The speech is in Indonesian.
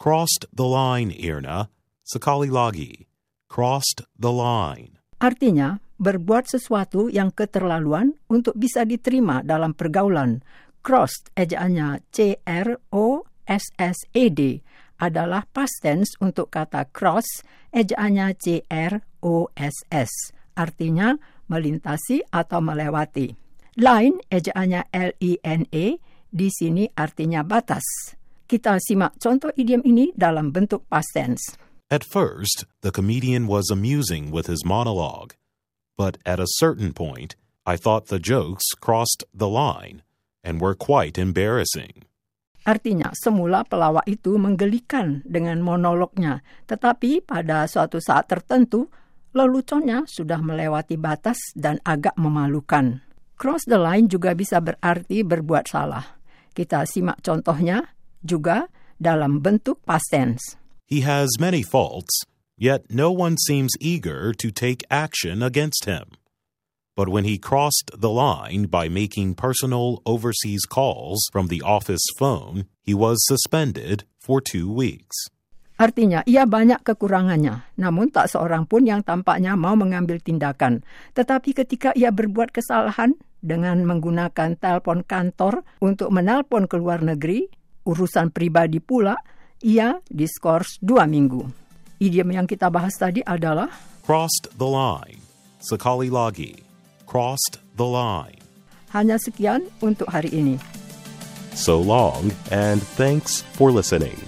Crossed the line, Irna. Sekali lagi. Crossed the line. Artinya, berbuat sesuatu yang keterlaluan untuk bisa diterima dalam pergaulan. Crossed, ejaannya C-R-O-S-S-E-D, adalah past tense untuk kata cross, ejaannya C-R-O-S-S. Artinya, melintasi atau melewati. Line, ejaannya L-I-N-E, di sini artinya batas. Kita simak contoh idiom ini dalam bentuk past tense. At first, the comedian was amusing with his monologue, but at a certain point, I thought the jokes crossed the line and were quite embarrassing. Artinya, semula pelawak itu menggelikan dengan monolognya, tetapi pada suatu saat tertentu, leluconnya sudah melewati batas dan agak memalukan. Cross the line juga bisa berarti berbuat salah. Kita simak contohnya juga dalam bentuk past tense. He has many faults, yet no one seems eager to take action against him. But when he crossed the line by making personal overseas calls from the office phone, he was suspended for two weeks. Artinya, ia banyak kekurangannya, namun tak seorang pun yang tampaknya mau mengambil tindakan. Tetapi ketika ia berbuat kesalahan dengan menggunakan telepon kantor untuk menelpon ke luar negeri, urusan pribadi pula, ia diskors dua minggu. Idiom yang kita bahas tadi adalah Crossed the line. Sekali lagi. Crossed the line. hanya sekian untuk hari ini. So long, and thanks for listening.